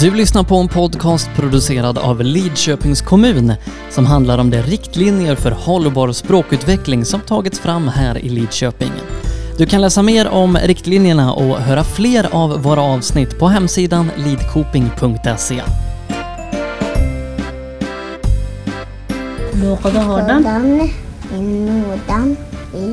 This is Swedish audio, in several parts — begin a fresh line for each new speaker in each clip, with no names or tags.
Du lyssnar på en podcast producerad av Lidköpings kommun som handlar om de riktlinjer för hållbar språkutveckling som tagits fram här i Lidköping. Du kan läsa mer om riktlinjerna och höra fler av våra avsnitt på hemsidan lidkoping.se.
Lådan, i Nordan,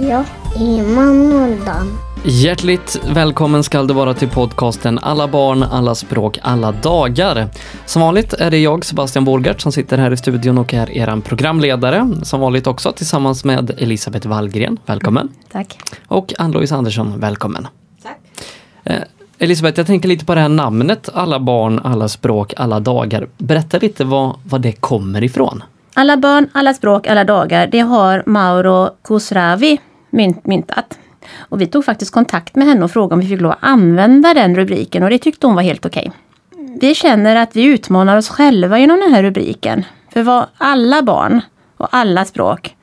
ja, i Manoldan.
Hjärtligt välkommen ska du vara till podcasten Alla barn, alla språk, alla dagar. Som vanligt är det jag, Sebastian Borgert, som sitter här i studion och är er programledare. Som vanligt också tillsammans med Elisabeth Wallgren. Välkommen!
Tack!
Och Ann-Louise Andersson, välkommen!
Tack!
Eh, Elisabeth, jag tänker lite på det här namnet Alla barn, alla språk, alla dagar. Berätta lite vad, vad det kommer ifrån.
Alla barn, alla språk, alla dagar. Det har Mauro Khosravi myntat. Och vi tog faktiskt kontakt med henne och frågade om vi fick lov att använda den rubriken och det tyckte hon var helt okej. Vi känner att vi utmanar oss själva genom den här rubriken. För vad alla barn och alla språk,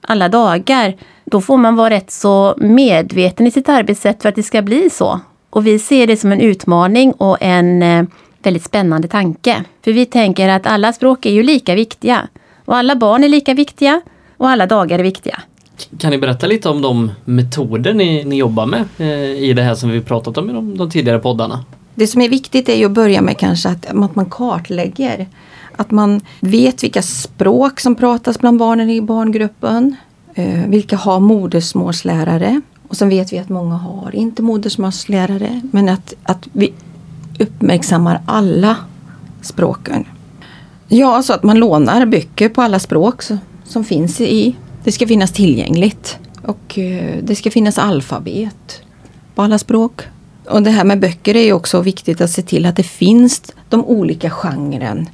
alla dagar, då får man vara rätt så medveten i sitt arbetssätt för att det ska bli så. Och vi ser det som en utmaning och en eh, väldigt spännande tanke. För vi tänker att alla språk är ju lika viktiga. Och alla barn är lika viktiga och alla dagar är viktiga.
Kan ni berätta lite om de metoder ni, ni jobbar med eh, i det här som vi pratat om i de, de, tidigare poddarna?
Det som är viktigt är ju att börja med kanske att, att man kartlägger. Att man vet vilka språk som pratas bland barnen i barngruppen. Eh, vilka har modersmålslärare? Och sen vet vi att många har inte modersmålslärare. Men att, att vi uppmärksammar alla språken. Ja, alltså att man lånar böcker på alla språk så, som finns i det ska finnas tillgängligt. Och eh, det ska finnas alfabet på alla språk. Och det här med böcker är också viktigt att se till att det finns de olika genren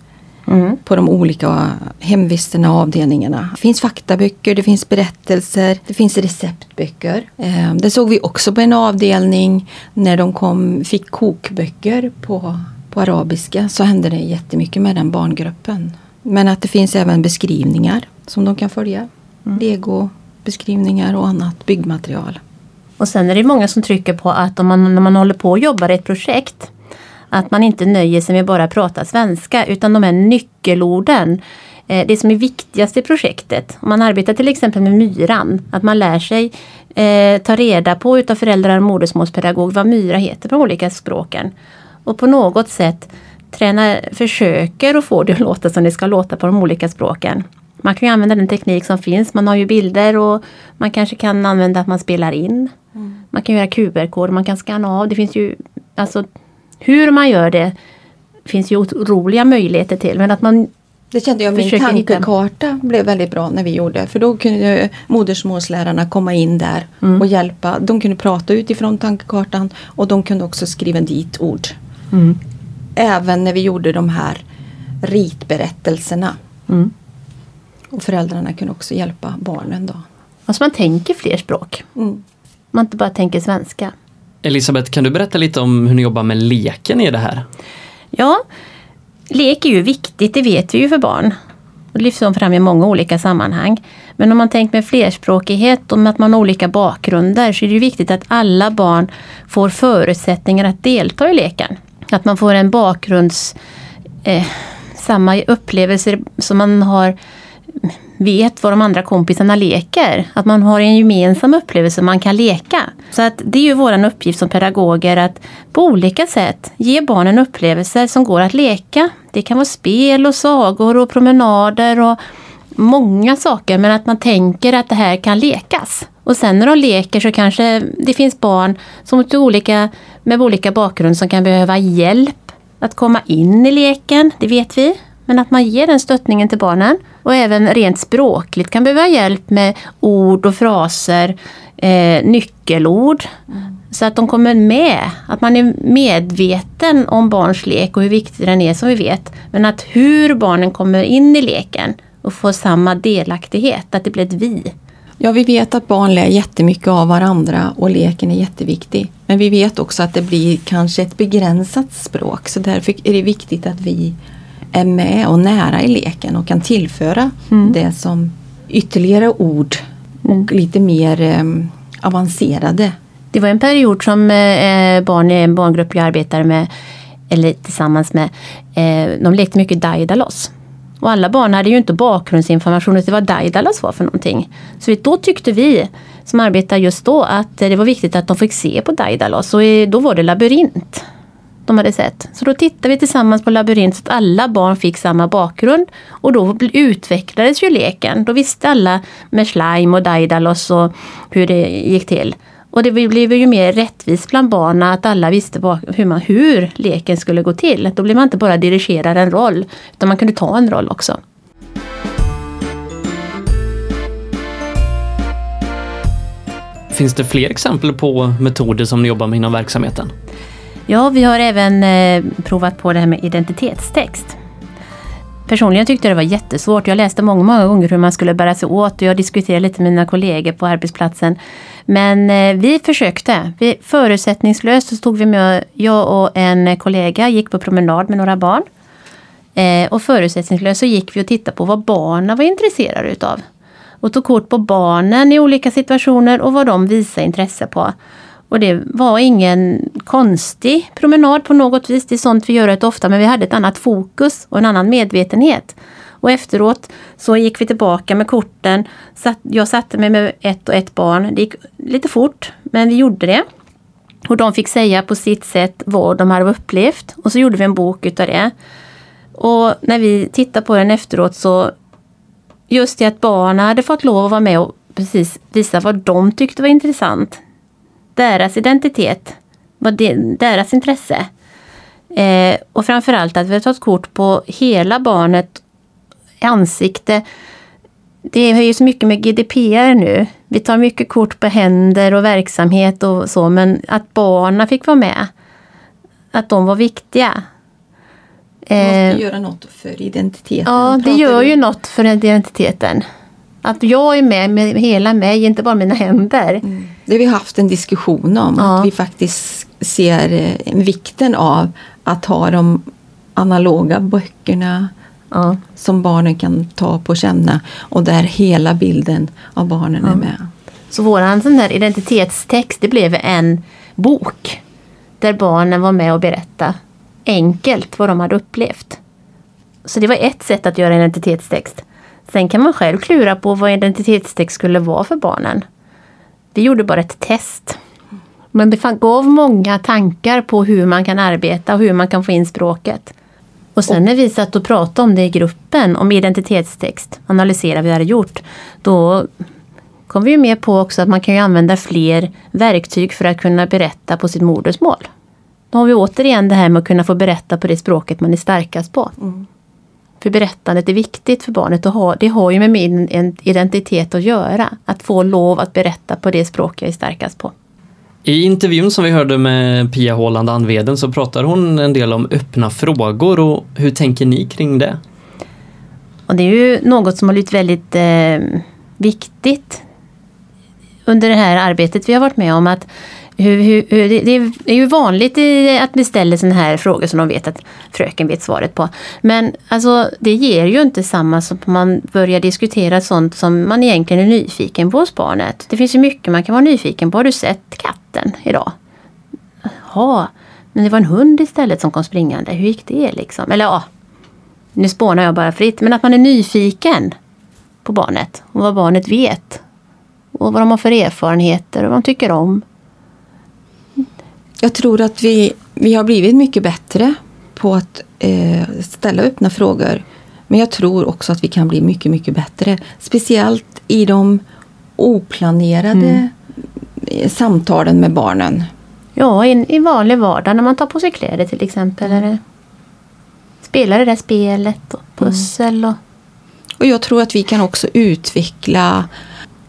mm. på de olika hemvisterna och avdelningarna. Det finns faktaböcker, det finns berättelser, det finns receptböcker. Eh, det såg vi också på en avdelning när de kom, fick kokböcker på, på arabiska så hände det jättemycket med den barngruppen. Men att det finns även beskrivningar som de kan följa. Mm. Lego-beskrivningar och annat byggmaterial.
Och sen är det många som trycker på att om man, när man håller på och jobbar i ett projekt att man inte nöjer sig med bara att prata svenska utan de här nyckelorden eh, det som är viktigast i projektet. Om man arbetar till exempel med myran, att man lär sig eh, ta reda på utav föräldrar och modersmålspedagog vad myra heter på de olika språken. Och på något sätt träna, försöker att få det att låta som det ska låta på de olika språken. Man kan ju använda den teknik som finns. Man har ju bilder och man kanske kan använda att man spelar in. Mm. Man kan göra QR-koder, man kan scanna av. Det finns ju, alltså hur man gör det finns ju otroliga möjligheter till. Men att man
det kände jag, min tankekarta hitta. blev väldigt bra när vi gjorde. För då kunde modersmålslärarna komma in där mm. och hjälpa. De kunde prata utifrån tankekartan och de kunde också skriva dit ord. Mm. Även när vi gjorde de här ritberättelserna. Mm. Och föräldrarna kunde också hjälpa barnen då.
Alltså man tänker fler språk. Mm. Man inte bara tänker svenska.
Elisabeth, kan du berätta lite om hur ni jobbar med leken i det här?
Ja, lek är ju viktigt, det vet vi ju för barn. Det lyfts fram i många olika sammanhang. Men om man tänker med flerspråkighet och med att man har olika bakgrunder så är det viktigt att alla barn får förutsättningar att delta i leken. Att man får en bakgrunds... Eh, samma upplevelser som man har vet vad de andra kompisarna leker. Att man har en gemensam upplevelse man kan leka. Så att det är ju vår uppgift som pedagoger att på olika sätt ge barnen upplevelser som går att leka. Det kan vara spel och sagor och promenader och många saker men att man tänker att det här kan lekas. Och sen när de leker så kanske det finns barn som olika, med olika bakgrund som kan behöva hjälp att komma in i leken, det vet vi. Men att man ger den stöttningen till barnen. Och även rent språkligt kan behöva hjälp med ord och fraser, eh, nyckelord. Mm. Så att de kommer med, att man är medveten om barns lek och hur viktig den är som vi vet. Men att hur barnen kommer in i leken och får samma delaktighet, att det blir ett vi.
Ja, vi vet att barn lär jättemycket av varandra och leken är jätteviktig. Men vi vet också att det blir kanske ett begränsat språk så därför är det viktigt att vi är med och nära i leken och kan tillföra mm. det som ytterligare ord och mm. lite mer eh, avancerade.
Det var en period som eh, barn i en barngrupp jag arbetade med eller tillsammans med, eh, de lekte mycket Daidalos. Och alla barn hade ju inte bakgrundsinformation till vad Daidalos var för någonting. Så då tyckte vi som arbetade just då att det var viktigt att de fick se på Daidalos och då var det labyrint de hade sett. Så då tittade vi tillsammans på labyrint så att alla barn fick samma bakgrund. Och då utvecklades ju leken. Då visste alla med slime och Daidalos och hur det gick till. Och det blev ju mer rättvist bland barnen att alla visste hur, man, hur leken skulle gå till. Då blev man inte bara dirigerad en roll, utan man kunde ta en roll också.
Finns det fler exempel på metoder som ni jobbar med inom verksamheten?
Ja, vi har även eh, provat på det här med identitetstext. Personligen tyckte jag det var jättesvårt. Jag läste många, många gånger hur man skulle bära sig åt och jag diskuterade lite med mina kollegor på arbetsplatsen. Men eh, vi försökte. Vi, förutsättningslöst så stod vi med, jag och en kollega gick på promenad med några barn. Eh, och förutsättningslöst så gick vi och tittade på vad barnen var intresserade utav. Och tog kort på barnen i olika situationer och vad de visade intresse på. Och det var ingen konstig promenad på något vis. Det är sånt vi gör rätt ofta men vi hade ett annat fokus och en annan medvetenhet. Och efteråt så gick vi tillbaka med korten. Jag satte mig med ett och ett barn. Det gick lite fort men vi gjorde det. Och de fick säga på sitt sätt vad de hade upplevt. Och så gjorde vi en bok utav det. Och när vi tittade på den efteråt så just det att barnen hade fått lov att vara med och precis visa vad de tyckte var intressant deras identitet, vad deras intresse. Eh, och framförallt att vi har tagit kort på hela barnet ansikte. Det är ju så mycket med GDPR nu. Vi tar mycket kort på händer och verksamhet och så, men att barnen fick vara med. Att de var viktiga.
Det måste eh, göra något för identiteten.
Ja, det gör ju något för identiteten. Att jag är med med hela mig, inte bara mina händer. Mm.
Det har vi haft en diskussion om. Ja. Att vi faktiskt ser eh, vikten av att ha de analoga böckerna ja. som barnen kan ta på och känna. Och där hela bilden av barnen ja. är med.
Så våran sån där identitetstext det blev en bok. Där barnen var med och berättade enkelt vad de hade upplevt. Så det var ett sätt att göra identitetstext. Sen kan man själv klura på vad identitetstext skulle vara för barnen. Vi gjorde bara ett test. Men det gav många tankar på hur man kan arbeta och hur man kan få in språket. Och sen när vi satt och pratade om det i gruppen, om identitetstext, analyserade vad vi hade gjort, då kom vi ju med på också att man kan ju använda fler verktyg för att kunna berätta på sitt modersmål. Då har vi återigen det här med att kunna få berätta på det språket man är starkast på. Mm. För berättandet är viktigt för barnet. Och ha, det har ju med min identitet att göra. Att få lov att berätta på det språk jag är starkast på.
I intervjun som vi hörde med Pia Håland Anveden så pratar hon en del om öppna frågor och hur tänker ni kring det?
Och det är ju något som har blivit väldigt eh, viktigt under det här arbetet vi har varit med om. att hur, hur, hur, det, är ju vanligt att vi ställer sådana här frågor som de vet att fröken vet svaret på. Men alltså, det ger ju inte samma som man börjar diskutera sånt som man egentligen är nyfiken på hos barnet. Det finns ju mycket man kan vara nyfiken på. Har du sett katten idag? Ja, men det var en hund istället som kom springande. Hur gick det liksom? Eller ja, nu spånar jag bara fritt. Men att man är nyfiken på barnet och vad barnet vet. Och vad de har för erfarenheter och vad de tycker om.
Jag tror att vi, vi har blivit mycket bättre på att eh, ställa öppna frågor. Men jag tror också att vi kan bli mycket, mycket bättre. Speciellt i de oplanerade mm. Samtalen med barnen.
Ja, i, i vanlig vardag när man tar på sig kläder till exempel. Mm. Eller spelar det där spelet och pussel. Och...
och jag tror att vi kan också utveckla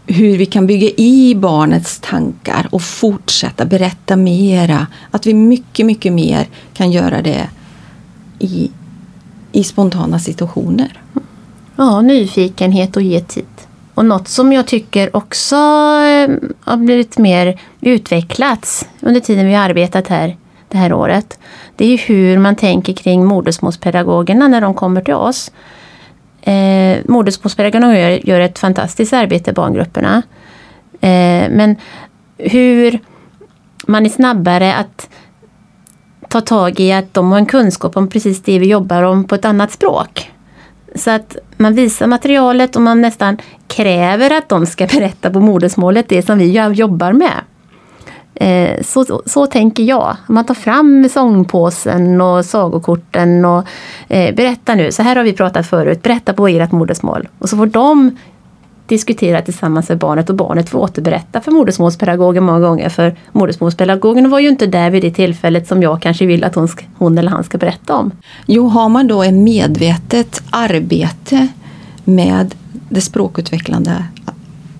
hur vi kan bygga i barnets tankar och fortsätta berätta mera. Att vi mycket, mycket mer kan göra det i, i spontana situationer.
Ja, nyfikenhet och ge tid. Och något som jag tycker också eh, har blivit mer utvecklats under tiden vi har arbetat här det här året. Det är hur man tänker kring modersmålspedagogerna när de kommer till oss. Eh, Modersmålspedagogerna gör, gör ett fantastiskt arbete i barngrupperna. Eh, men hur man är snabbare att ta tag i att de har en kunskap om precis det vi jobbar om på ett annat språk. Så att man visar materialet och man nästan kräver att de ska berätta på modersmålet det som vi jobbar med. Så, så, så, tänker jag. Man tar fram sångpåsen och sagokorten och eh, berätta nu, så här har vi pratat förut, berätta på ert modersmål. Och så får de diskutera tillsammans med barnet och barnet får återberätta för modersmålspedagogen många gånger. För modersmålspedagogen var ju inte där vid det tillfället som jag kanske vill att hon, ska, hon eller han ska berätta om.
Jo, har man då ett medvetet arbete med det språkutvecklande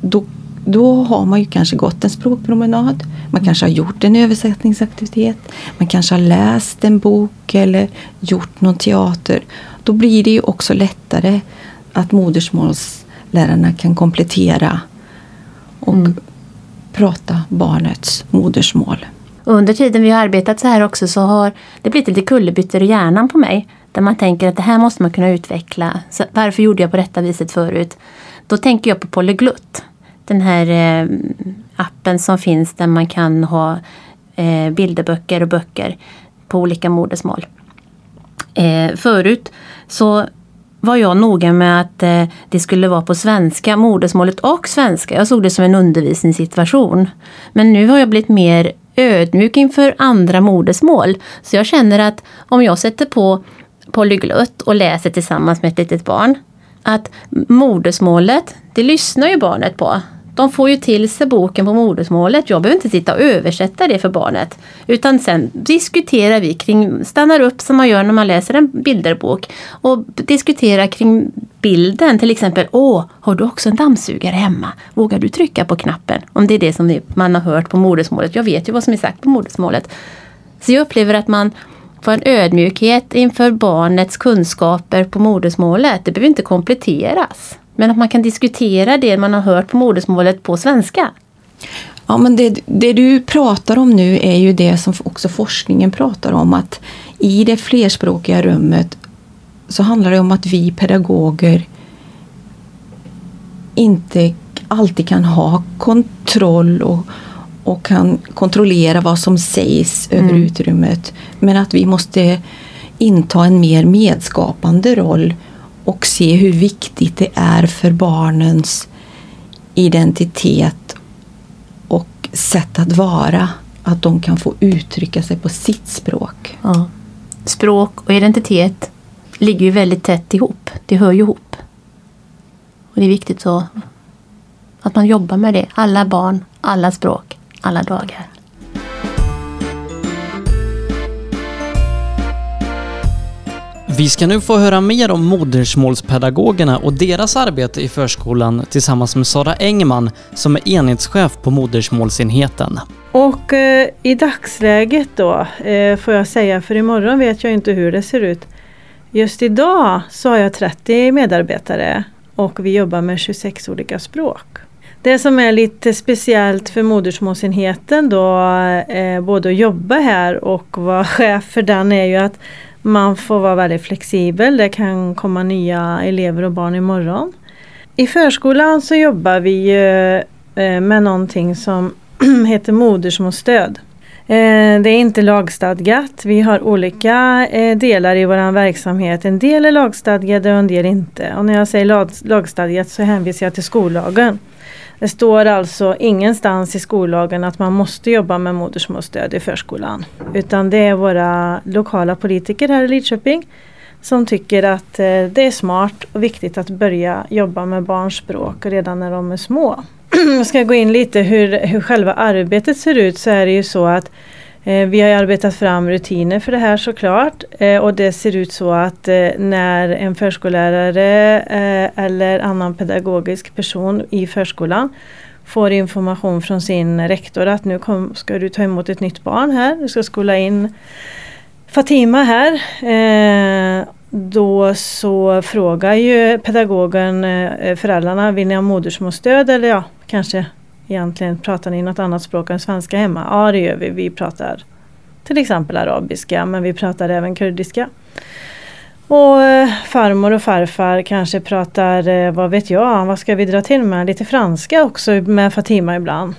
då, då har man ju kanske gått en språkpromenad. Man kanske har gjort en översättningsaktivitet. Man kanske har läst en bok eller gjort någon teater. Då blir det ju också lättare att modersmåls lärarna kan komplettera och mm. prata barnets modersmål.
Under tiden vi har arbetat så här också så har det blivit lite kullerbyttor i hjärnan på mig. Där man tänker att det här måste man kunna utveckla. Så varför gjorde jag på detta viset förut? Då tänker jag på Polyglutt. Den här eh, appen som finns där man kan ha eh, bilderböcker och böcker på olika modersmål. Eh, förut så var jag noga med att det skulle vara på svenska, modersmålet och svenska. Jag såg det som en undervisningssituation. Men nu har jag blivit mer ödmjuk inför andra modersmål. Så jag känner att om jag sätter på polyglott och läser tillsammans med ett litet barn, att modersmålet, det lyssnar ju barnet på. De får ju till sig boken på modersmålet. Jag behöver inte sitta och översätta det för barnet. Utan sen diskuterar vi kring, stannar upp som man gör när man läser en bilderbok och diskuterar kring bilden. Till exempel, åh, har du också en dammsugare hemma? Vågar du trycka på knappen? Om det är det som man har hört på modersmålet. Jag vet ju vad som är sagt på modersmålet. Så jag upplever att man får en ödmjukhet inför barnets kunskaper på modersmålet. Det behöver inte kompletteras. Men att man kan diskutera det man har hört på modersmålet på svenska.
Ja, men det, det, du pratar om nu är ju det som också forskningen pratar om. Att i det flerspråkiga rummet så handlar det om att vi pedagoger inte alltid kan ha kontroll och, och kan kontrollera vad som sägs över mm. utrymmet. Men att vi måste inta en mer medskapande roll och se hur viktigt det är för barnens identitet och sätt att vara. Att de kan få uttrycka sig på sitt språk.
Ja. Språk och identitet ligger ju väldigt tätt ihop. Det hör ju ihop. Och det är viktigt så att man jobbar med det. Alla barn, alla språk, alla dagar.
Vi ska nu få höra mer om modersmålspedagogerna och deras arbete i förskolan tillsammans med Sara Engman som är enhetschef på modersmålsenheten.
Och eh, i dagsläget då eh, får jag säga, för imorgon vet jag inte hur det ser ut. Just idag så har jag 30 medarbetare och vi jobbar med 26 olika språk. Det som är lite speciellt för modersmålsenheten då, eh, både att jobba här och vara chef för den är ju att man får vara väldigt flexibel. Det kan komma nya elever och barn imorgon. I förskolan så jobbar vi eh, med någonting som heter modersmålsstöd. Eh, det är inte lagstadgat. Vi har olika eh, delar i vår verksamhet. En del är lagstadgade och en del inte. Och när jag säger lagstadgat så hänvisar jag till skollagen. Det står alltså ingenstans i skollagen att man måste jobba med modersmålsstöd i förskolan. Utan det är våra lokala politiker här i Lidköping som tycker att eh, det är smart och viktigt att börja jobba med barns språk redan när de är små. Jag ska gå in lite hur, hur själva arbetet ser ut så är det ju så att Eh, vi har arbetat fram rutiner för det här såklart eh, och det ser ut så att eh, när en förskollärare eller annan pedagogisk person i förskolan får information från sin rektor att nu kom, ska du ta emot ett nytt barn här, du ska skola in Fatima här. Då så frågar ju pedagogen föräldrarna, vill ni ha modersmålsstöd eller ja, kanske egentligen pratar ni något annat språk än svenska hemma? Ja det gör vi. Vi pratar till exempel arabiska men vi pratar även kurdiska. Och eh, farmor och farfar kanske pratar, eh, vad vet jag, vad ska vi dra till med? Lite franska också med Fatima ibland.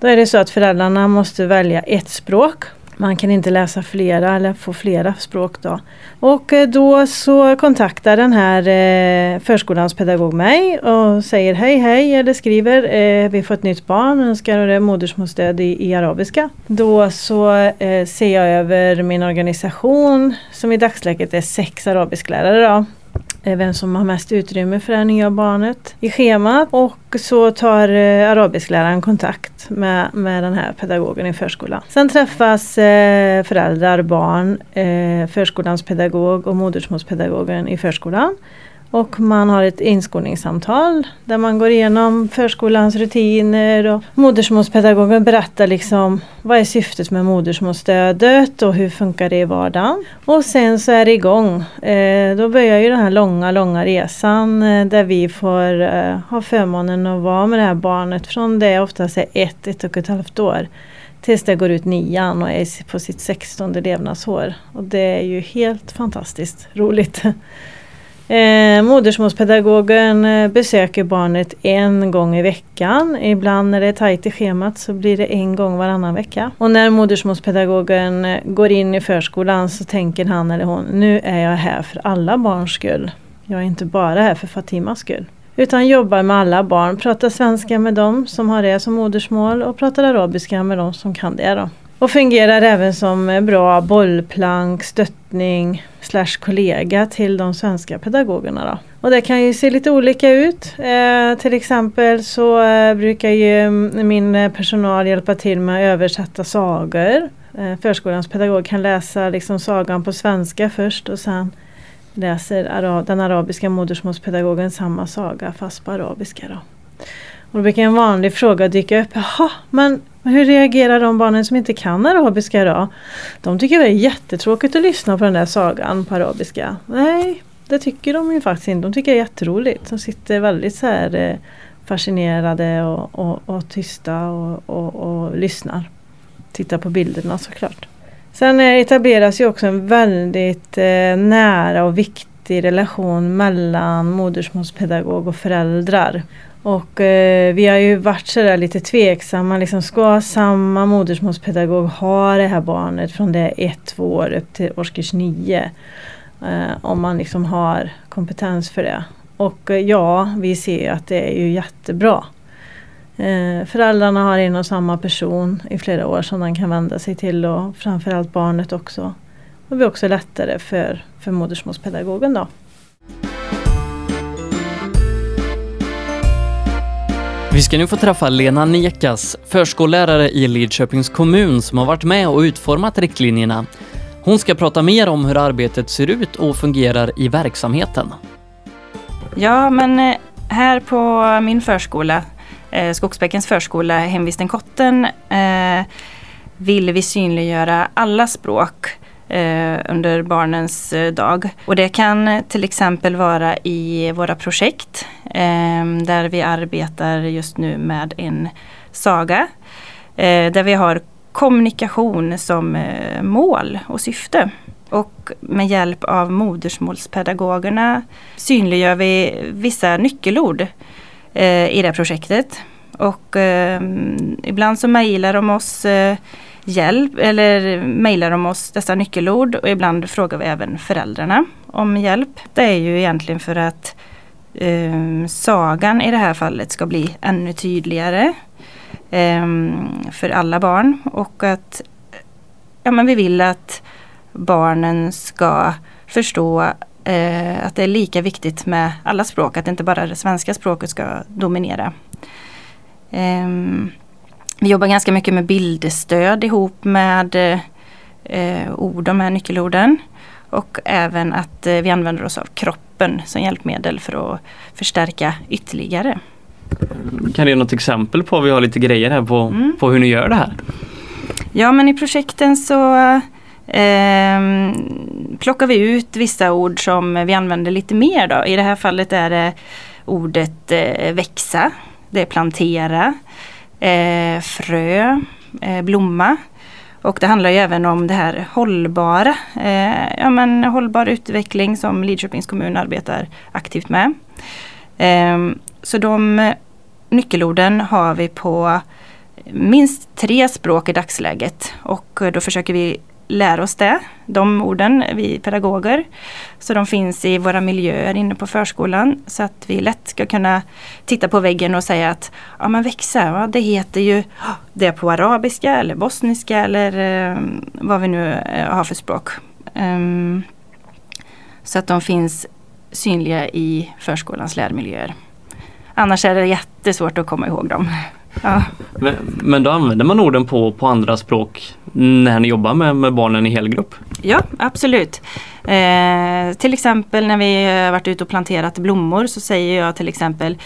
Då är det så att föräldrarna måste välja ett språk man kan inte läsa flera eller få flera språk då. Och eh, då så kontaktar den här eh, förskolans pedagog mig och säger hej hej eller skriver eh, vi får ett nytt barn, önskar modersmålsstöd i, i arabiska. Då så ser jag över min organisation som i dagsläget är sex arabisklärare då vem som har mest utrymme för det nya barnet i schemat och så tar eh, arabiskläraren kontakt med, med den här pedagogen i förskolan. Sen träffas eh, föräldrar, barn, eh, förskolans pedagog och modersmålspedagogen i förskolan och man har ett inskolningssamtal där man går igenom förskolans rutiner och modersmålspedagogen berättar liksom vad är syftet med modersmålsstödet och hur funkar det i vardagen. Och sen så är det igång. Eh, då börjar ju den här långa, långa resan eh, där vi får eh, ha förmånen att vara med det här barnet från det oftast är ett, ett och ett halvt år tills det går ut nian och är på sitt sextonde levnadsår. Och det är ju helt fantastiskt roligt. Eh, modersmålspedagogen eh, besöker barnet en gång i veckan. Ibland när det är tajt i schemat så blir det en gång varannan vecka. Och när modersmålspedagogen eh, går in i förskolan så tänker han eller hon, nu är jag här för alla barns skull. Jag är inte bara här för Fatimas skull. Utan jobbar med alla barn, pratar svenska med dem som har det som modersmål och pratar arabiska med dem som kan det. Då. Och fungerar även som eh, bra bollplank, stöttning slash kollega till de svenska pedagogerna. Då. Och det kan ju se lite olika ut. Eh, till exempel så eh, brukar ju min personal hjälpa till med att översätta sagor. Eh, förskolans pedagog kan läsa liksom sagan på svenska först och sen läser ara den arabiska modersmålspedagogen samma saga fast på arabiska. Då. Och då brukar en vanlig fråga dyka upp. Jaha, men hur reagerar de barnen som inte kan arabiska då? De tycker det är jättetråkigt att lyssna på den där sagan på arabiska. Nej, det tycker de ju faktiskt inte. De tycker det är jätteroligt. De sitter väldigt så här eh, fascinerade och, och, och tysta och, och, och lyssnar. Tittar på bilderna såklart. Sen eh, etableras ju också en väldigt eh, nära och viktig relation mellan modersmålspedagog och föräldrar. Och eh, vi har ju varit sådär lite tveksamma, liksom, ska samma modersmålspedagog ha det här barnet från det ett, två år upp till årskurs nio? Eh, om man liksom har kompetens för det. Och eh, ja, vi ser att det är ju jättebra. Eh, föräldrarna har en och samma person i flera år som de kan vända sig till och framförallt barnet också. Det blir också lättare för, för modersmålspedagogen då.
Vi ska nu få träffa Lena Nekas, förskollärare i Lidköpings kommun som har varit med och utformat riktlinjerna. Hon ska prata mer om hur arbetet ser ut och fungerar i verksamheten.
Ja, men eh, här på min förskola, eh, Skogsbäckens förskola, hemvisten Kotten, eh, vill vi synliggöra alla språk eh, under barnens eh, dag. Och det kan eh, till exempel vara i våra projekt eh, där vi arbetar just nu med en saga. Eh, där vi har kommunikation som eh, mål och syfte. Och med hjälp av modersmålspedagogerna synliggör vi vissa nyckelord eh, i det projektet. Och eh, ibland så mejlar de oss hjälp eller mejlar de oss dessa nyckelord och ibland frågar vi även föräldrarna om hjälp. Det är ju egentligen för att eh, sagan i det här fallet ska bli ännu tydligare eh, för alla barn och att ja, men vi vill att barnen ska förstå eh, att det är lika viktigt med alla språk, att inte bara det svenska språket ska dominera. Um, vi jobbar ganska mycket med bildstöd ihop med eh, ord, de här nyckelorden. Och även att eh, vi använder oss av kroppen som hjälpmedel för att förstärka ytterligare.
Kan du ge något exempel på, vi har lite grejer här på, mm. på hur ni gör det här?
Ja men i projekten så eh, plockar vi ut vissa ord som vi använder lite mer. Då. I det här fallet är det ordet eh, växa, det är plantera, eh, frö, eh, blomma. Och det handlar ju även om det här hållbara, eh, ja men hållbar utveckling som Lidköpings kommun arbetar aktivt med. Eh, så de nyckelorden har vi på minst tre språk i dagsläget och då försöker vi lära oss det, de orden, vi pedagoger. Så de finns i våra miljöer inne på förskolan så att vi lätt ska kunna titta på väggen och säga att ja men växa, va, det heter ju ah, det på arabiska eller bosniska eller eh, vad vi nu eh, har för språk. Um, så att de finns synliga i förskolans lärmiljöer. Annars är det jättesvårt att komma ihåg dem. Ja.
Men, men då använder man orden på, på andra språk när ni jobbar med, med barnen i helgrupp?
Ja, absolut. Eh, till exempel när vi har varit ute och planterat blommor så säger jag till exempel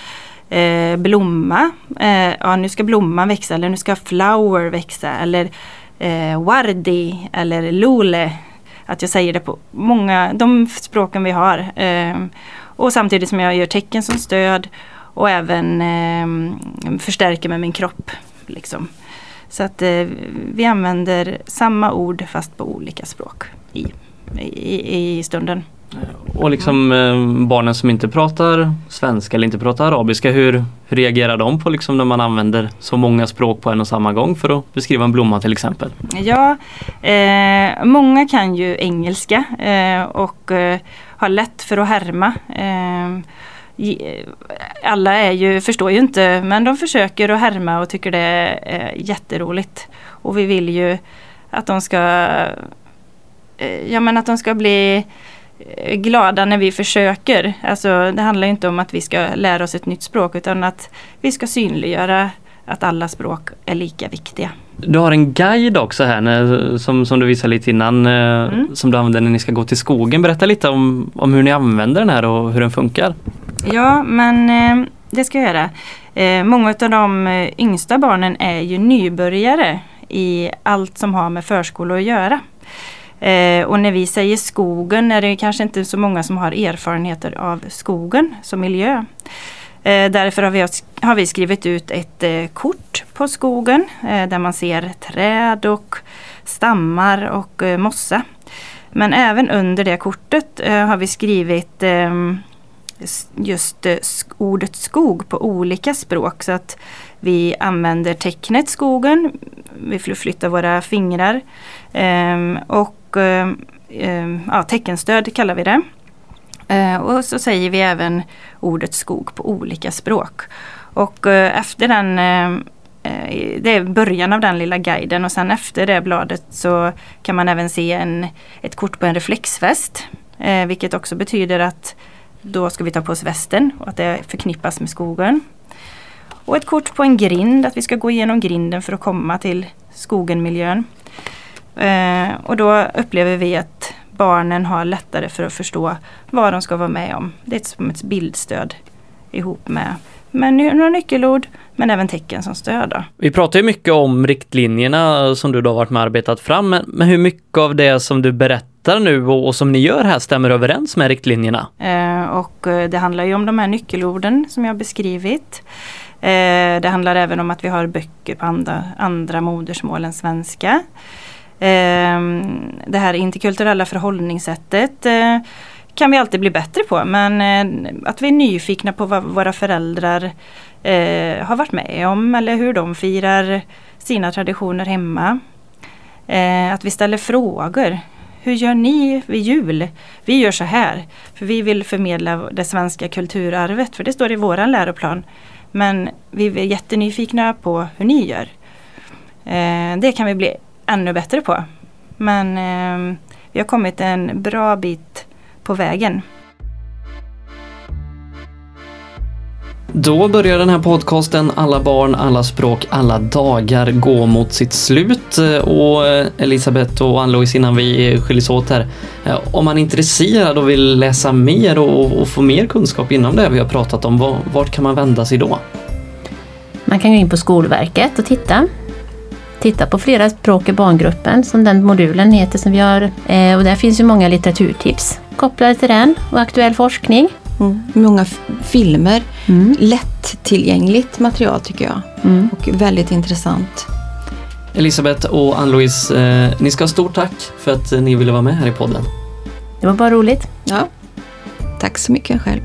eh, blomma. Eh, ja, nu ska blomman växa eller nu ska flower växa eller eh, wardi eller lule. Att jag säger det på många, de språken vi har. Eh, och samtidigt som jag gör tecken som stöd och även eh, förstärker med min kropp. Liksom. Så att eh, vi använder samma ord fast på olika språk i, i, i stunden.
Och liksom eh, barnen som inte pratar svenska eller inte pratar arabiska, hur, hur reagerar de på liksom när man använder så många språk på en och samma gång för att beskriva en blomma till exempel?
Ja, eh, många kan ju engelska eh, och eh, har lätt för att härma. Alla är ju, förstår ju inte men de försöker att härma och tycker det är jätteroligt. Och vi vill ju att de ska eh, Ja men att de ska bli eh, glada när vi försöker. Alltså det handlar inte om att vi ska lära oss ett nytt språk utan att vi ska synliggöra att alla språk är lika viktiga.
Du har en guide också här när, som, som du visade lite innan eh, mm. som du använder när ni ska gå till skogen. Berätta lite om, om hur ni använder den här och hur den funkar.
Ja, men eh, det ska jag göra. Eh, många av de eh, yngsta barnen är ju nybörjare i allt som har med förskola att göra. Eh, och när vi säger skogen är det kanske inte så många som har erfarenheter av skogen som miljö. Eh, därför har vi, har vi, skrivit ut ett eh, kort på skogen eh, där man ser träd och stammar och eh, mossa. Men även under det kortet har vi skrivit ehm, just eh, ordet skog på olika språk. Så att vi använder tecknet skogen, vi flyttar våra fingrar ehm, och ehm, ehm, ja, teckenstöd kallar vi det. Eh, och så säger vi även ordet skog på olika språk. Och eh, efter den det är början av den lilla guiden och sen efter det bladet så kan man även se en, ett kort på en reflexväst. vilket också betyder att då ska vi ta på oss västen och att det förknippas med skogen. Och ett kort på en grind, att vi ska gå igenom grinden för att komma till skogenmiljön. Eh, och då upplever vi att barnen har lättare för att förstå vad de ska vara med om. Det är som ett bildstöd ihop med, med några nyckelord men även tecken som stöd. Då.
Vi pratar ju mycket om riktlinjerna som du då har varit med och arbetat fram, men hur mycket av det som du berättar berättar nu och, och som ni gör här stämmer överens med riktlinjerna?
Eh, och eh, det handlar ju om de här nyckelorden som jag beskrivit. Eh, det handlar även om att vi har böcker på andra, andra modersmål än svenska. Eh, det här interkulturella förhållningssättet eh, kan vi alltid bli bättre på men eh, att vi är nyfikna på vad våra föräldrar eh, har varit med om eller hur de firar sina traditioner hemma. Eh, att vi ställer frågor hur gör ni vid jul? Vi gör så här, för vi vill förmedla det svenska kulturarvet, för det står i våran läroplan. Men vi är jättenyfikna på hur ni gör. Eh, det kan vi bli ännu bättre på. Men eh, vi har kommit en bra bit på vägen.
Då börjar den här podcasten Alla barn, alla språk, alla dagar gå mot sitt slut. Och eh, Elisabeth och Ann-Louise innan vi skiljs åt här. Eh, om man är intresserad och vill läsa mer och, och få mer kunskap inom det vi har pratat om, vart kan man vända sig då?
Man kan gå in på Skolverket och titta. Titta på flera språk i barngruppen som den modulen heter som vi har. Eh, och där finns ju många litteraturtips kopplade till den och aktuell forskning.
Mm. Många filmer. Mm. Lättillgängligt material tycker jag. Mm. Och väldigt intressant.
Elisabeth och Ann-Louise, eh, ni ska ha stort tack för att ni ville vara med här i podden.
Det var bara roligt.
Ja. Tack så mycket själv.